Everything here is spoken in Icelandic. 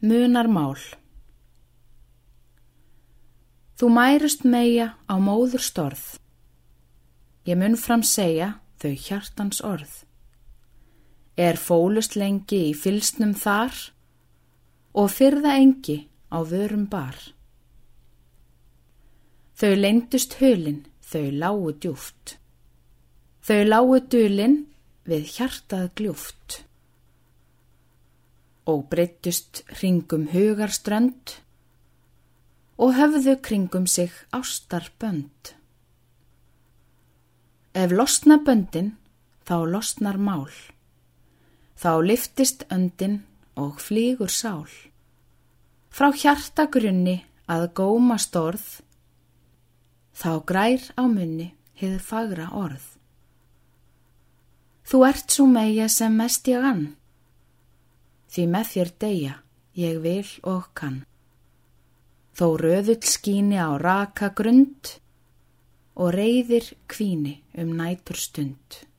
Munar mál Þú mærust meia á móður storð. Ég mun fram segja þau hjartans orð. Er fólust lengi í fylsnum þar og fyrða engi á vörum bar. Þau leindust hulin, þau lágu djúft. Þau lágu dulin við hjartað gljúft. Og breyttust hringum hugarströnd og höfðu kringum sig ástarbönd. Ef losna böndin, þá losnar mál. Þá liftist öndin og flýgur sál. Frá hjartagrunni að góma storð, þá grær á munni hið fagra orð. Þú ert svo meia sem mest ég ann, því með þér deyja ég vil og kann. Þó röðull skíni á raka grund og reyðir kvíni um nætur stund.